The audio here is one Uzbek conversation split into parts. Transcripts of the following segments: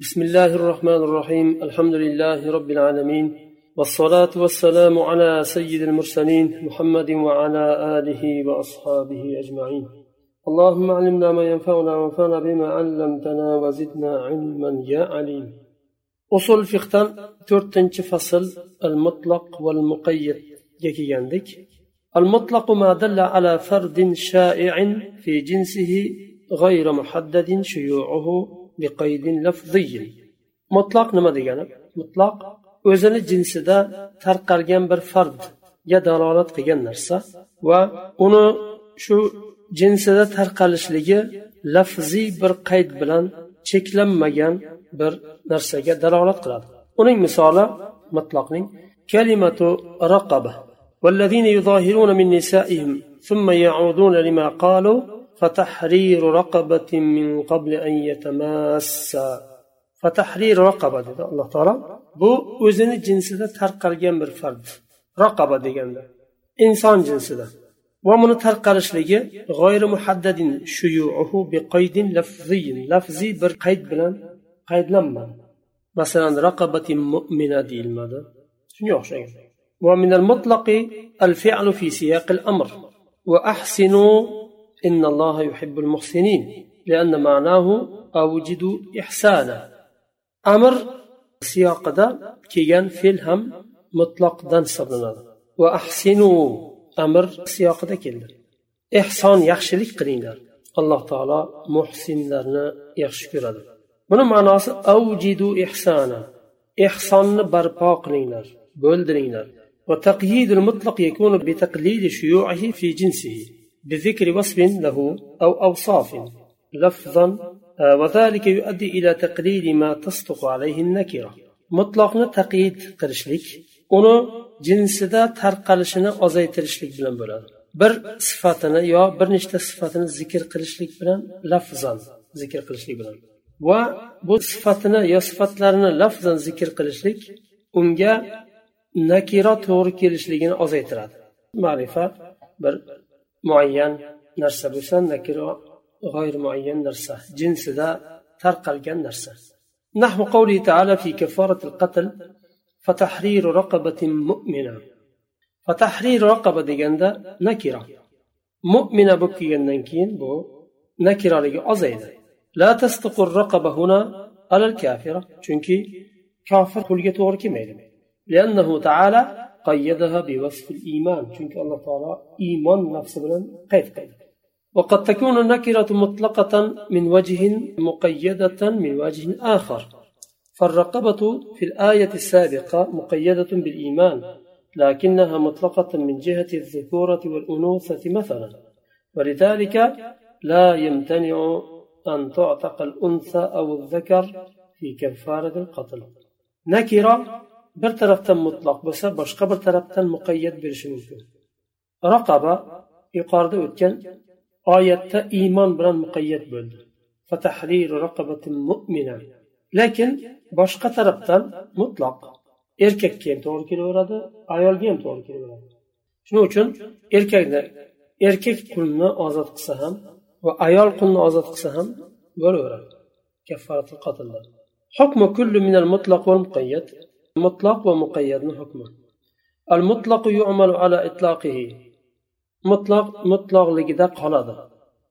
بسم الله الرحمن الرحيم. الحمد لله رب العالمين. والصلاة والسلام على سيد المرسلين محمد وعلى آله وأصحابه أجمعين. اللهم علمنا ما ينفعنا وانفعنا بما علمتنا وزدنا علما يا عليم. أصول فقهتان تورتنش فصل. المطلق والمقيد. يكي عندك. المطلق ما دل على فرد شائع في جنسه غير محدد شيوعه. بقيد لفظي مطلق nima degani mutloq o'zini jinsida tarqalgan bir fardga dalolat qilgan narsa va uni shu jinsida tarqalishligi lafziy bir qayd bilan cheklanmagan bir narsaga dalolat qiladi uning misoli mutloqning kalimatu raqaba والذين يظاهرون من نسائهم ثم يعودون لما قالوا فتحرير رقبة من قبل أن يتماس فتحرير رقبة دي الله تعالى. بو وزن الجنس ده ترقر جنبر فرد رقبة دي جنبر. إنسان جنس ده ومن ترقرش لجي غير محدد شيوعه بقيد لفظي لفظي برقيد قيد قيد لما مثلا رقبة مؤمنة دي المدى شنو ومن المطلق الفعل في سياق الأمر وأحسنوا إن الله يحب المحسنين لأن معناه أوجد إحسانا أمر سياق دا كيان فيل هم مطلق دان صبرنا وأحسنوا أمر سياق دا كيل إحسان يخشلك قرينار الله تعالى محسن لنا يخشكر بنا معناه أوجد إحسانا إحسان برپا قرينار بولدرينار وتقييد المطلق يكون بتقليد شيوعه في جنسه بذكر وصف له أو أوصاف لفظا وذلك يؤدي إلى تقليد ما تصدق عليه النكرة مطلقنا تقييد قرشلك uni jinsida tarqalishini ozaytirishlik bilan bo'ladi bir sifatini yo bir nechta sifatini zikr qilishlik bilan lafzan zikr qilishlik bilan va bu sifatini yo sifatlarini lafzan zikr qilishlik unga nakira to'g'ri kelishligini ozaytiradi ma'rifat bir muayyan narsa bo'lsa nakiro g'oyr muayyan narsa jinsida tarqalgan narsa. نحو قوله تعالى في كفارة القتل فتحرير رقبة مؤمنة فتحرير رقبة ديجندا نكرة مؤمنة بكيجندا كين بو نكرة لجي أزايدا لا تصدق الرقبة هنا على الكافرة چونكي كافر قلجة تغركي ميلم لأنه تعالى قيدها بوصف الإيمان چونك الله تعالى إيمان نفس بلن قيد قيد. وقد تكون النكرة مطلقة من وجه مقيدة من وجه آخر. فالرقبة في الآية السابقة مقيدة بالإيمان لكنها مطلقة من جهة الذكورة والأنوثة مثلا. ولذلك لا يمتنع أن تعتق الأنثى أو الذكر في كفارة القتل. نكرة bir tarafdan mutloq bo'lsa boshqa bir tarafdan muqayyat berishi mumkin. Raqaba yuqorida o'tgan oyatda iymon bilan muqayyat bo'ldi. Lekin boshqa tarafdan mutloq erkakka ham to'g'ri kelaveradi ayolga ham to'g'ri kelaveradi. Shuning uchun erkakni erkak qulni ozod qilsa ham va ayol qulni ozod qilsa ham bo'laveradi. Hukmu kullu minal mutlaq wal muqayyad. مطلق ومقيد حكمه المطلق يعمل على إطلاقه. مطلق مطلق لقدا قلد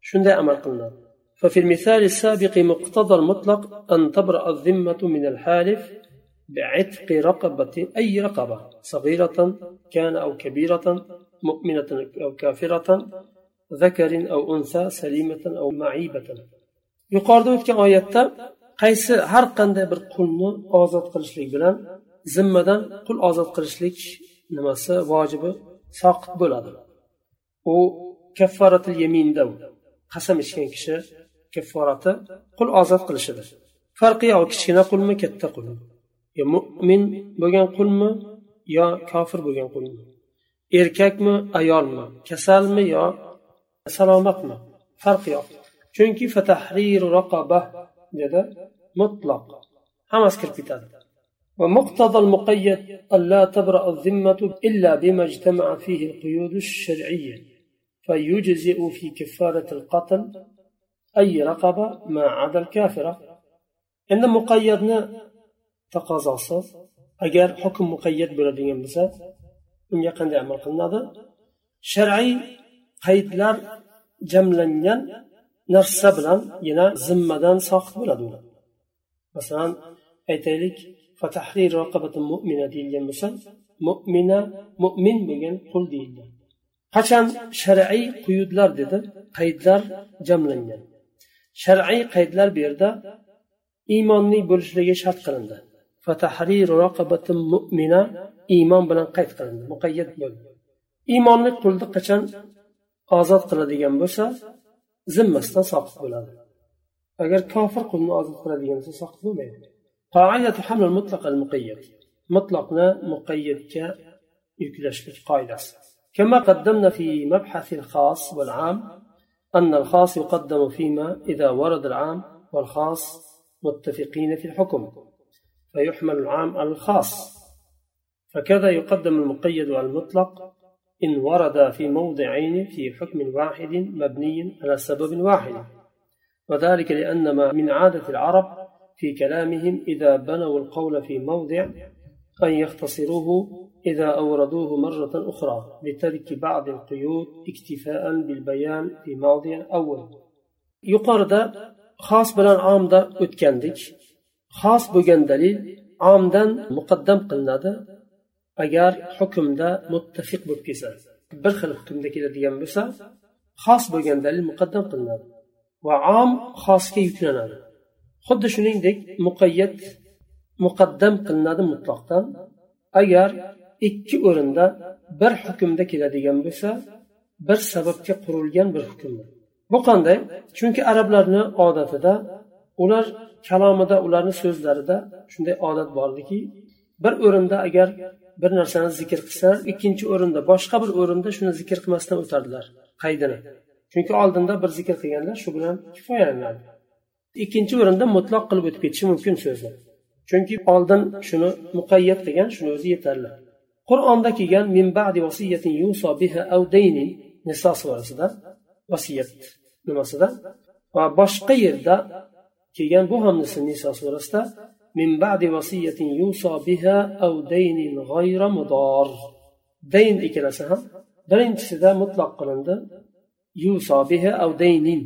شنو عمل قلنا. ففي المثال السابق مقتضى المطلق أن تبرأ الذمة من الحالف بعتق رقبة أي رقبة صغيرة كان أو كبيرة مؤمنة أو كافرة ذكر أو أنثى سليمة أو معيبة. يقال ذلك آيات qaysi har qanday bir qulni ozod qilishlik zimmadan qul ozod qilishlik nimasi vojibi soqit bo'ladi. U kaffaratil yeminda qasam ichgan kishi kafforati qul ozod qilishidir farqi yo'q kichkina qulmi katta qulmi yo mo'min bo'lgan qulmi yo kofir bo'lgan qulmi? Erkakmi ayolmi? Kasalmi yo salomatmi? Farqi yo'q. Chunki fatahriru raqoba dedi mutloq hammasi kirib ketadi. ومقتضى المقيد ألا تبرأ الذمة إلا بما اجتمع فيه القيود الشرعية فيجزئ في كفارة القتل أي رقبة ما عدا الكافرة endi muqayyatni taqozosi agar hukm muqayyat bo'ladigan bo'lsa unga qanday amal qilinadi shar'iy qaydlar jamlangan narsa bilan yana zimmadan soqit bo'ladi ular masalan aytaylik mu'mina deyilgan bo'lsa mo'mina mo'min bo'lgan qul deyildi qachon shar'iy quyudlar dedi qaydlar jamlangan shar'iy qaydlar bu yerda iymonli bo'lishligi shart qilindi mu'mina iymon bilan qayd qilindi muqayyat bo'ldi iymonli qulni qachon ozod qiladigan bo'lsa zimmasidan soqit bo'ladi agar kofir qulni ozod qiladigan bo'lsa soqit bo'lmaydi qoidatu haml mutlaq al muqayyad mutlaqni muqayyadga yuklashlik كما قدمنا في مبحث الخاص والعام أن الخاص يقدم فيما إذا ورد العام والخاص متفقين في الحكم فيحمل العام على الخاص. فكذا يقدم المقيد على المطلق إن ورد في موضعين في حكم واحد مبني على سبب واحد. وذلك لأن ما من عادة العرب في كلامهم إذا بنوا القول في موضع أن يختصروه إذا أوردوه مرة أخرى لترك بعض القيود اكتفاء بالبيان في موضع أول. يقارد خاص بلان عامدا أتكندك خاص بجن دليل عامدا مقدم قلنادا agar hukmda muttafiq bo'lib kelsa bir xil hukmda keladigan bo'lsa xos bo'lgan dalil muqaddam qilinadi va om xosga yuklanadi xuddi shuningdek muqayyat muqaddam qilinadi mutloqdan agar ikki o'rinda bir hukmda keladigan bo'lsa bir sababga qurilgan bir hukm. Bu qanday? Chunki arablarni odatida ular kalomida ularni so'zlarida shunday odat bordiki bir o'rinda agar bir narsani zikr qilsa ikkinchi o'rinda boshqa bir o'rinda shuni zikr qilmasdan o'tardilar qaydini. Chunki oldinda bir zikr qilganlar shu bilan kifoyalanadi. ikkinchi o'rinda mutloq qilib o'tib ketishi mumkin so'zni chunki oldin shuni muqayyat qilgan shuni o'zi yetarli. Qur'onda kelgan min ba'di vasiyatin yuso biha aw daynin nisa surasida vasiyat nimasida va boshqa yerda kelgan bu ham nisa surasida min ba'di vasiyatin yuso biha aw daynin g'ayra mudar dayn ikkalasi ham birinchisida mutloq qilindi. Yuso biha aw daynin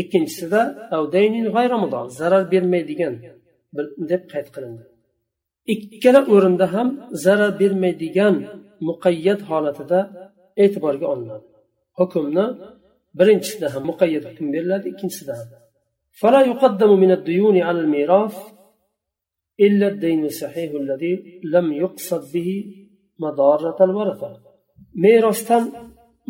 ikkinchisida av daynin g'ayramudor zarar bermaydigan deb qayd qilindi ikkala o'rinda ham zarar bermaydigan muqayyat holatida e'tiborga olinadi hukmni birinchisida ham muqayyat hukm beriladi ikkinchisida ham فلا يقدم من الديون على الميراث إلا الدين الصحيح الذي لم يقصد به مضارة الورثة merosdan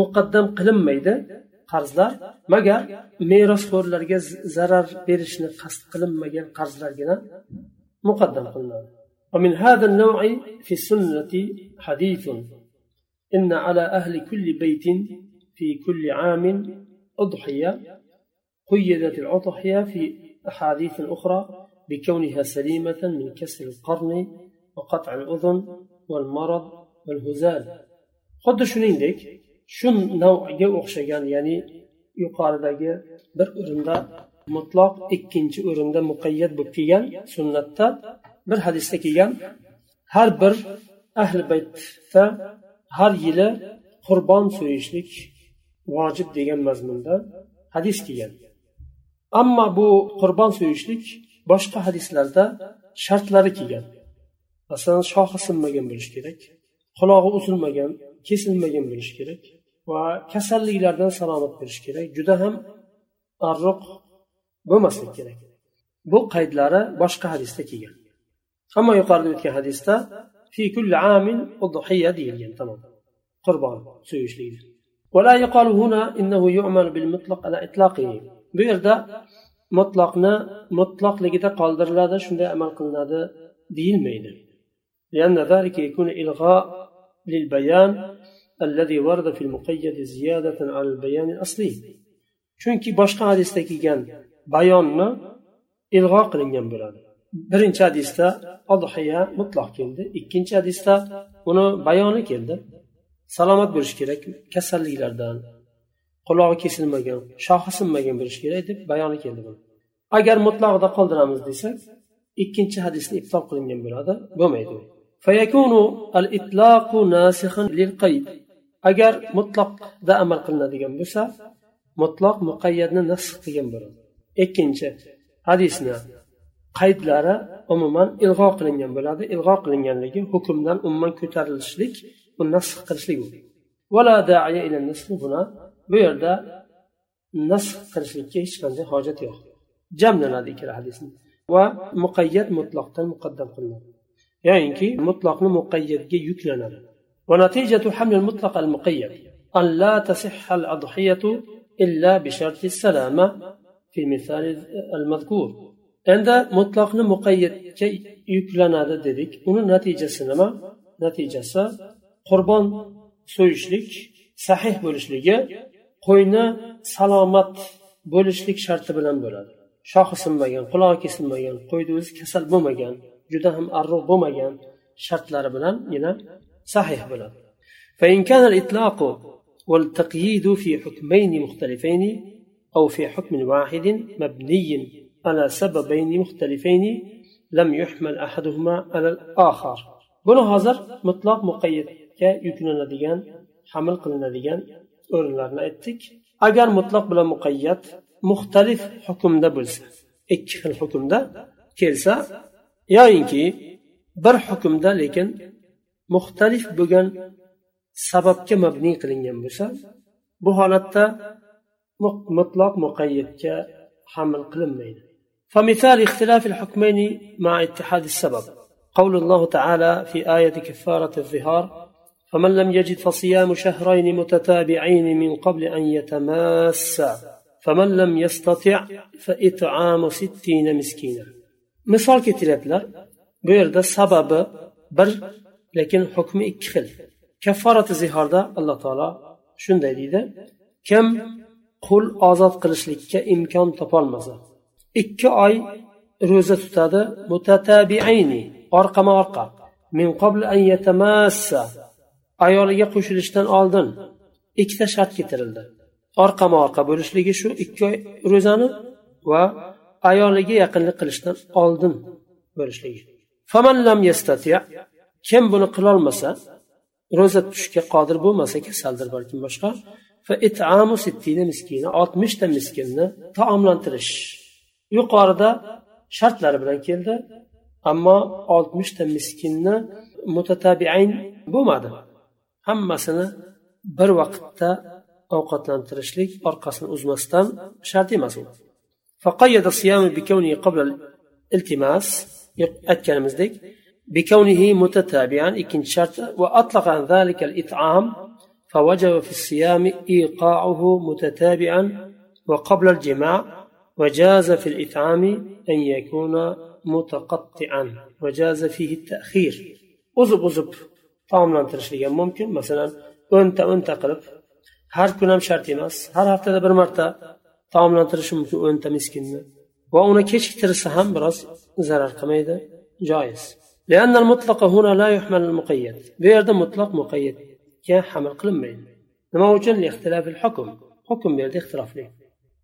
muqaddam qilinmaydi qarzlar. Magar merosxo'rlarga zarar berishni qasd qilinmagan qarzlargina muqaddam qilinadi. ومن هذا النوع في السنة حديث إن على أهل كل بيت في كل عام أضحية قيدت الأضحية في أحاديث أخرى بكونها سليمة من كسر القرن وقطع الأذن والمرض والهزال xuddi shuningdek shu navga o'xshagan ya'ni yuqoridagi bir o'rinda mutloq ikkinchi o'rinda muqayyat bo'lib kelgan sunnatda bir hadisda kelgan har bir ahli baytda har yili qurbon so'yishlik vojib degan mazmunda hadis kelgan. Ammo bu qurbon so'yishlik boshqa hadislarda shartlari kelgan. Masalan shoxi sinmagan bo'lishi kerak qulog'i uzilmagan kesilmagan bo'lishi kerak. va kasalliklardan salomat bo'lishi kerak juda ham arriq bo'lmaslik kerak bu qaydlari boshqa hadisda kelgan ammo yuqorida o'tgan hadisda fi kulli amin udhiya deyilgan tamom qurbon so'yishlikni ولا يقال هنا إنه يعمل بالمطلق على إطلاقه bu yerda mutlaqni mutlaqligida qoldiriladi shunday amal qilinadi deyilmaydi لأن ذلك يكون إلغاء للبيان الذي ورد في المقيد زيادة على البيان الأصلي chunki boshqa hadisda kelgan bayonni ilg'o qilingan bo'ladi birinchi hadisda odhiya mutloq keldi ikkinchi hadisda uni bayoni keldi salomat bo'lishi kerak kasalliklardan qulog'i kesilmagan shoxi sinmagan bo'lishi kerak deb bayoni keldi agar mutlaqda qoldiramiz desak ikkinchi hadisni ibtol qilingan bo'ladi bo'lmaydi agar mutloqda amal qilinadigan bo'lsa mutloq muqayyadni nasx qilgan bo'ladi. Ikkinchi hadisni qaydlari umuman ilg'o qilingan bo'ladi. Ilg'o qilinganligi hukmdan umuman ko'tarilishlik bu nasx qilishlik bu yerda nasx qilishlikka hech qanday hojat yo'q. Jamlanadi ikkala hadisni. Va muqayyat mutloqdan muqaddam qilinadi. Yoyinki mutloqni muqayyatga yuklanadi. ونتيجة حمل المطلق المقيد أن لا تصح الأضحية إلا بشرط السلامة في المثال المذكور endi mutlaqni muqayyatga yuklanadi dedik uni natijasi nima natijasi qurbon so'yishlik sahih bo'lishligi qo'yni salomat bo'lishlik sharti bilan bo'ladi shoxi sinmagan qulog'i kesilmagan qo'yni o'zi kasal bo'lmagan juda ham arriq bo'lmagan shartlari bilan صحيح. بلا فإن كان الإطلاق والتقييد في حكمين مختلفين أو في حكم واحد مبني على سببين مختلفين لم يحمل أحدهما على الآخر. بنو هزر مطلق مقيد. كيكون نديا حمل قلنا نديا أرلنا إتك. أجر مطلق بلا مقيد مختلف حكم دبلس إك الحكم ده كيلسا يعني كي بر حكم ده لكن muxtalif bo'lgan sababga mabniy qilingan bo'lsa bu holatda mutloq muqayyatga haml qilinmaydi. فمثال اختلاف الحكمين مع اتحاد السبب. قول الله تعالى في آية كفارة الظهار فمن لم يجد فصيام شهرين متتابعين من قبل أن يتماسا. فمن لم يستطع فإطعام ستين مسكينا. مثال keltiryaptilar bu yerda sababi bir lekin hukmi ikki xil. Kafforati zihorda alloh taolo shunday deydi. Kim qul ozod qilishlikka imkon topolmasa ikki oy ro'za tutadi. Mutatabiayni orqama orqa. Min qabl an yatamassa. Ayoliga qo'shilishdan oldin ikkita shart keltirildi orqama orqa bo'lishligi shu ikki oy ro'zani va ayoliga yaqinlik qilishdan oldin bo'lishligi. Kim buni qilolmasa ro'za tutishga qodir bo'lmasa kasaldir balkim boshqa? Oltmishta miskinni taomlantirish. Yuqorida shartlari bilan keldi ammo oltmishta miskinni mutatabiayn bo'lmadi. Hammasini bir vaqtda ovqatlantirishlik orqasini uzmasdan shart emas u. Aytganimizdek بكونه متتابعا إكن شرط وأطلق عن ذلك الإطعام فوجب في الصيام إيقاعه متتابعا وقبل الجماع وجاز في الإطعام أن يكون متقطعا وجاز فيه التأخير. أزب أزب طعم لن ممكن. مثلا أنت أنت قلب. هر كنام شرطي ناس. هر هفته دبر مرتا. طعم لن ممكن أنت مسكين وأنا كيش كترسهم براس. زرر قميدة جايز لأن المطلق هنا لا يحمل المقيد. بيرد مطلق مقيد. كحمل قلم مين نموج لاختلاف الحكم. حكم بيرد اختلاف لي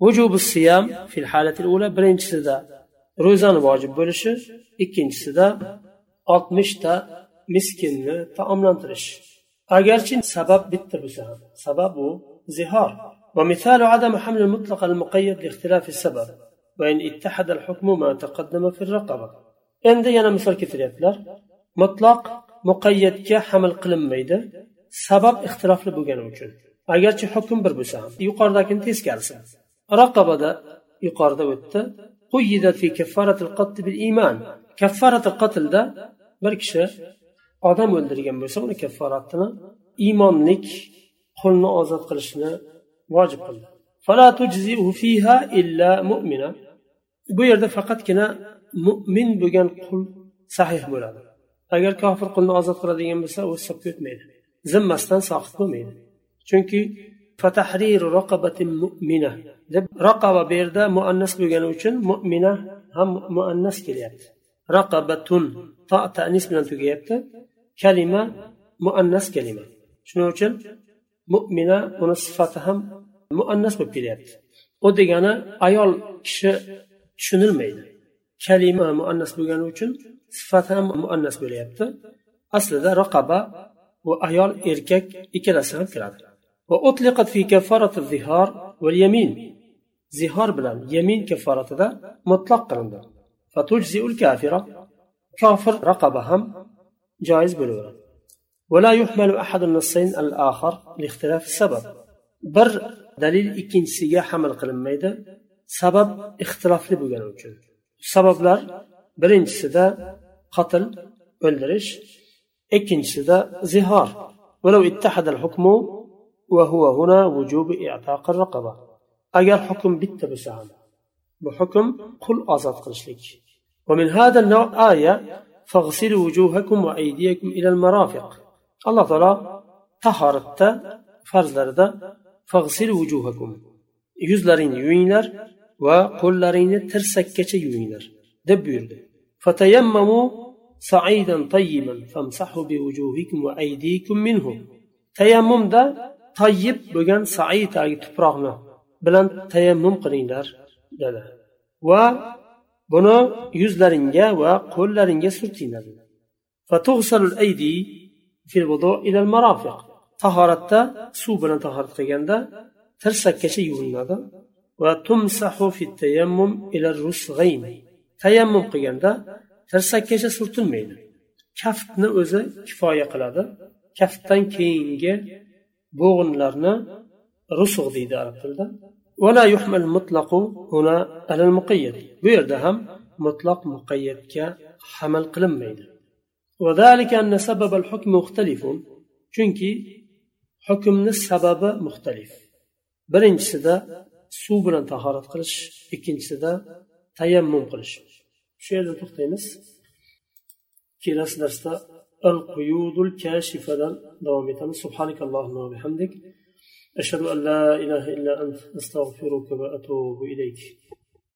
وجوب الصيام في الحالة الأولى برينج سدا روزان واجب بولش. اكينج سدا أطمش تا مسكين تا أملانترش أجرش سبب بالتبسة سبب زهار. ومثال عدم حمل المطلق المقيد لاختلاف السبب. وإن اتحد الحكم ما تقدم في الرقبة. Endi yana misol keltiryaptilar mutloq muqayyatga haml qilinmaydi. Sabab ixtilofli bo'lgani uchun. Agarchi hukm bir bo'lsa ham yuqoridagini teskarisi. Raqabada yuqorida o'tdi. Kaffaratil qatlda bir kishi odam o'ldirgan bo'lsa uni kafforatini iymonlik qulni ozod qilishni vojib qildi. Bu yerda faqatgina mo'min bo'lgan qul sahih bo'ladi. Agar kofir qulni ozod qiladigan bo'lsa u hisobga o'tmaydi zimmasidan soqit bo'lmaydi. Chunki deb raqaba bu yerda muannas bo'lgani uchun mu'mina ham muannas kelyapti. Raqabatun to tanis bilan tugayapti. Kalima muannas kalima. Shuning uchun mo'mina uni sifati ham muannas bo'lib kelyapti. U degani ayol kishi tushunilmaydi. kalima muannas bo'lgani uchun sifat ham muannas bo'lyapti aslida raqaba bu ayol erkak ikkalasi ham kiradi وأطلقت في كفارة الظهار واليمين zihor bilan yamin kafforatida mutlaq qilindi fatujziul kafira kofir raqaba ham joiz bo'laveradi ولا يحمل أحد النصين الآخر لاختلاف السبب bir dalil ikkinchisiga hamal qilinmaydi sabab ixtilofli bo'lgani uchun sabablar birinchisida qatl o'ldirish ikkinchisida zihor ولو اتحد الحكم وهو هنا وجوب اعتاق الرقبه agar hukm bitta bo'lsa ham bu hukm qul ozod qilishlik ومن هذا النوع آية فاغسلوا وجوهكم وأيديكم إلى المرافق الله تعالى طهارت farzlarida fag'sil vujuhakum yuzlaringni yuvinglar va qo'llaringni tirsakkacha yuvinglar deb buyurdi. Tayammumda tayyib bo'lgan saidagi tuproqni bilan tayammum qilinglar dedi. Va buni yuzlaringga va qo'llaringga surtinglar tahoratda suv bilan tahorat qilganda tirsakkacha yuviniladi va tumsahu tayammum ila rusg'ayn tayammum qilganda tirsakkacha surtilmaydi kaftni o'zi kifoya qiladi kaftdan keyingi bo'g'inlarni rusug' deydi arab tilida ولا يحمل المطلق هنا على المقيد bu yerda ham mutloq muqayyadga hamal qilinmaydi وذلك أن سبب الحكم مختلف chunki hukmni sababi muxtalif birinchisida suv bilan tahorat qilish ikkinchisida tayammum qilish. Shu yerda to'xtaymiz. Kelasi darsda al quyudul kashifadan davom etamiz. Subhanakallohumma va bihamdik. Ashhadu an la ilaha illa ant astag'firuka va atubu ilayk.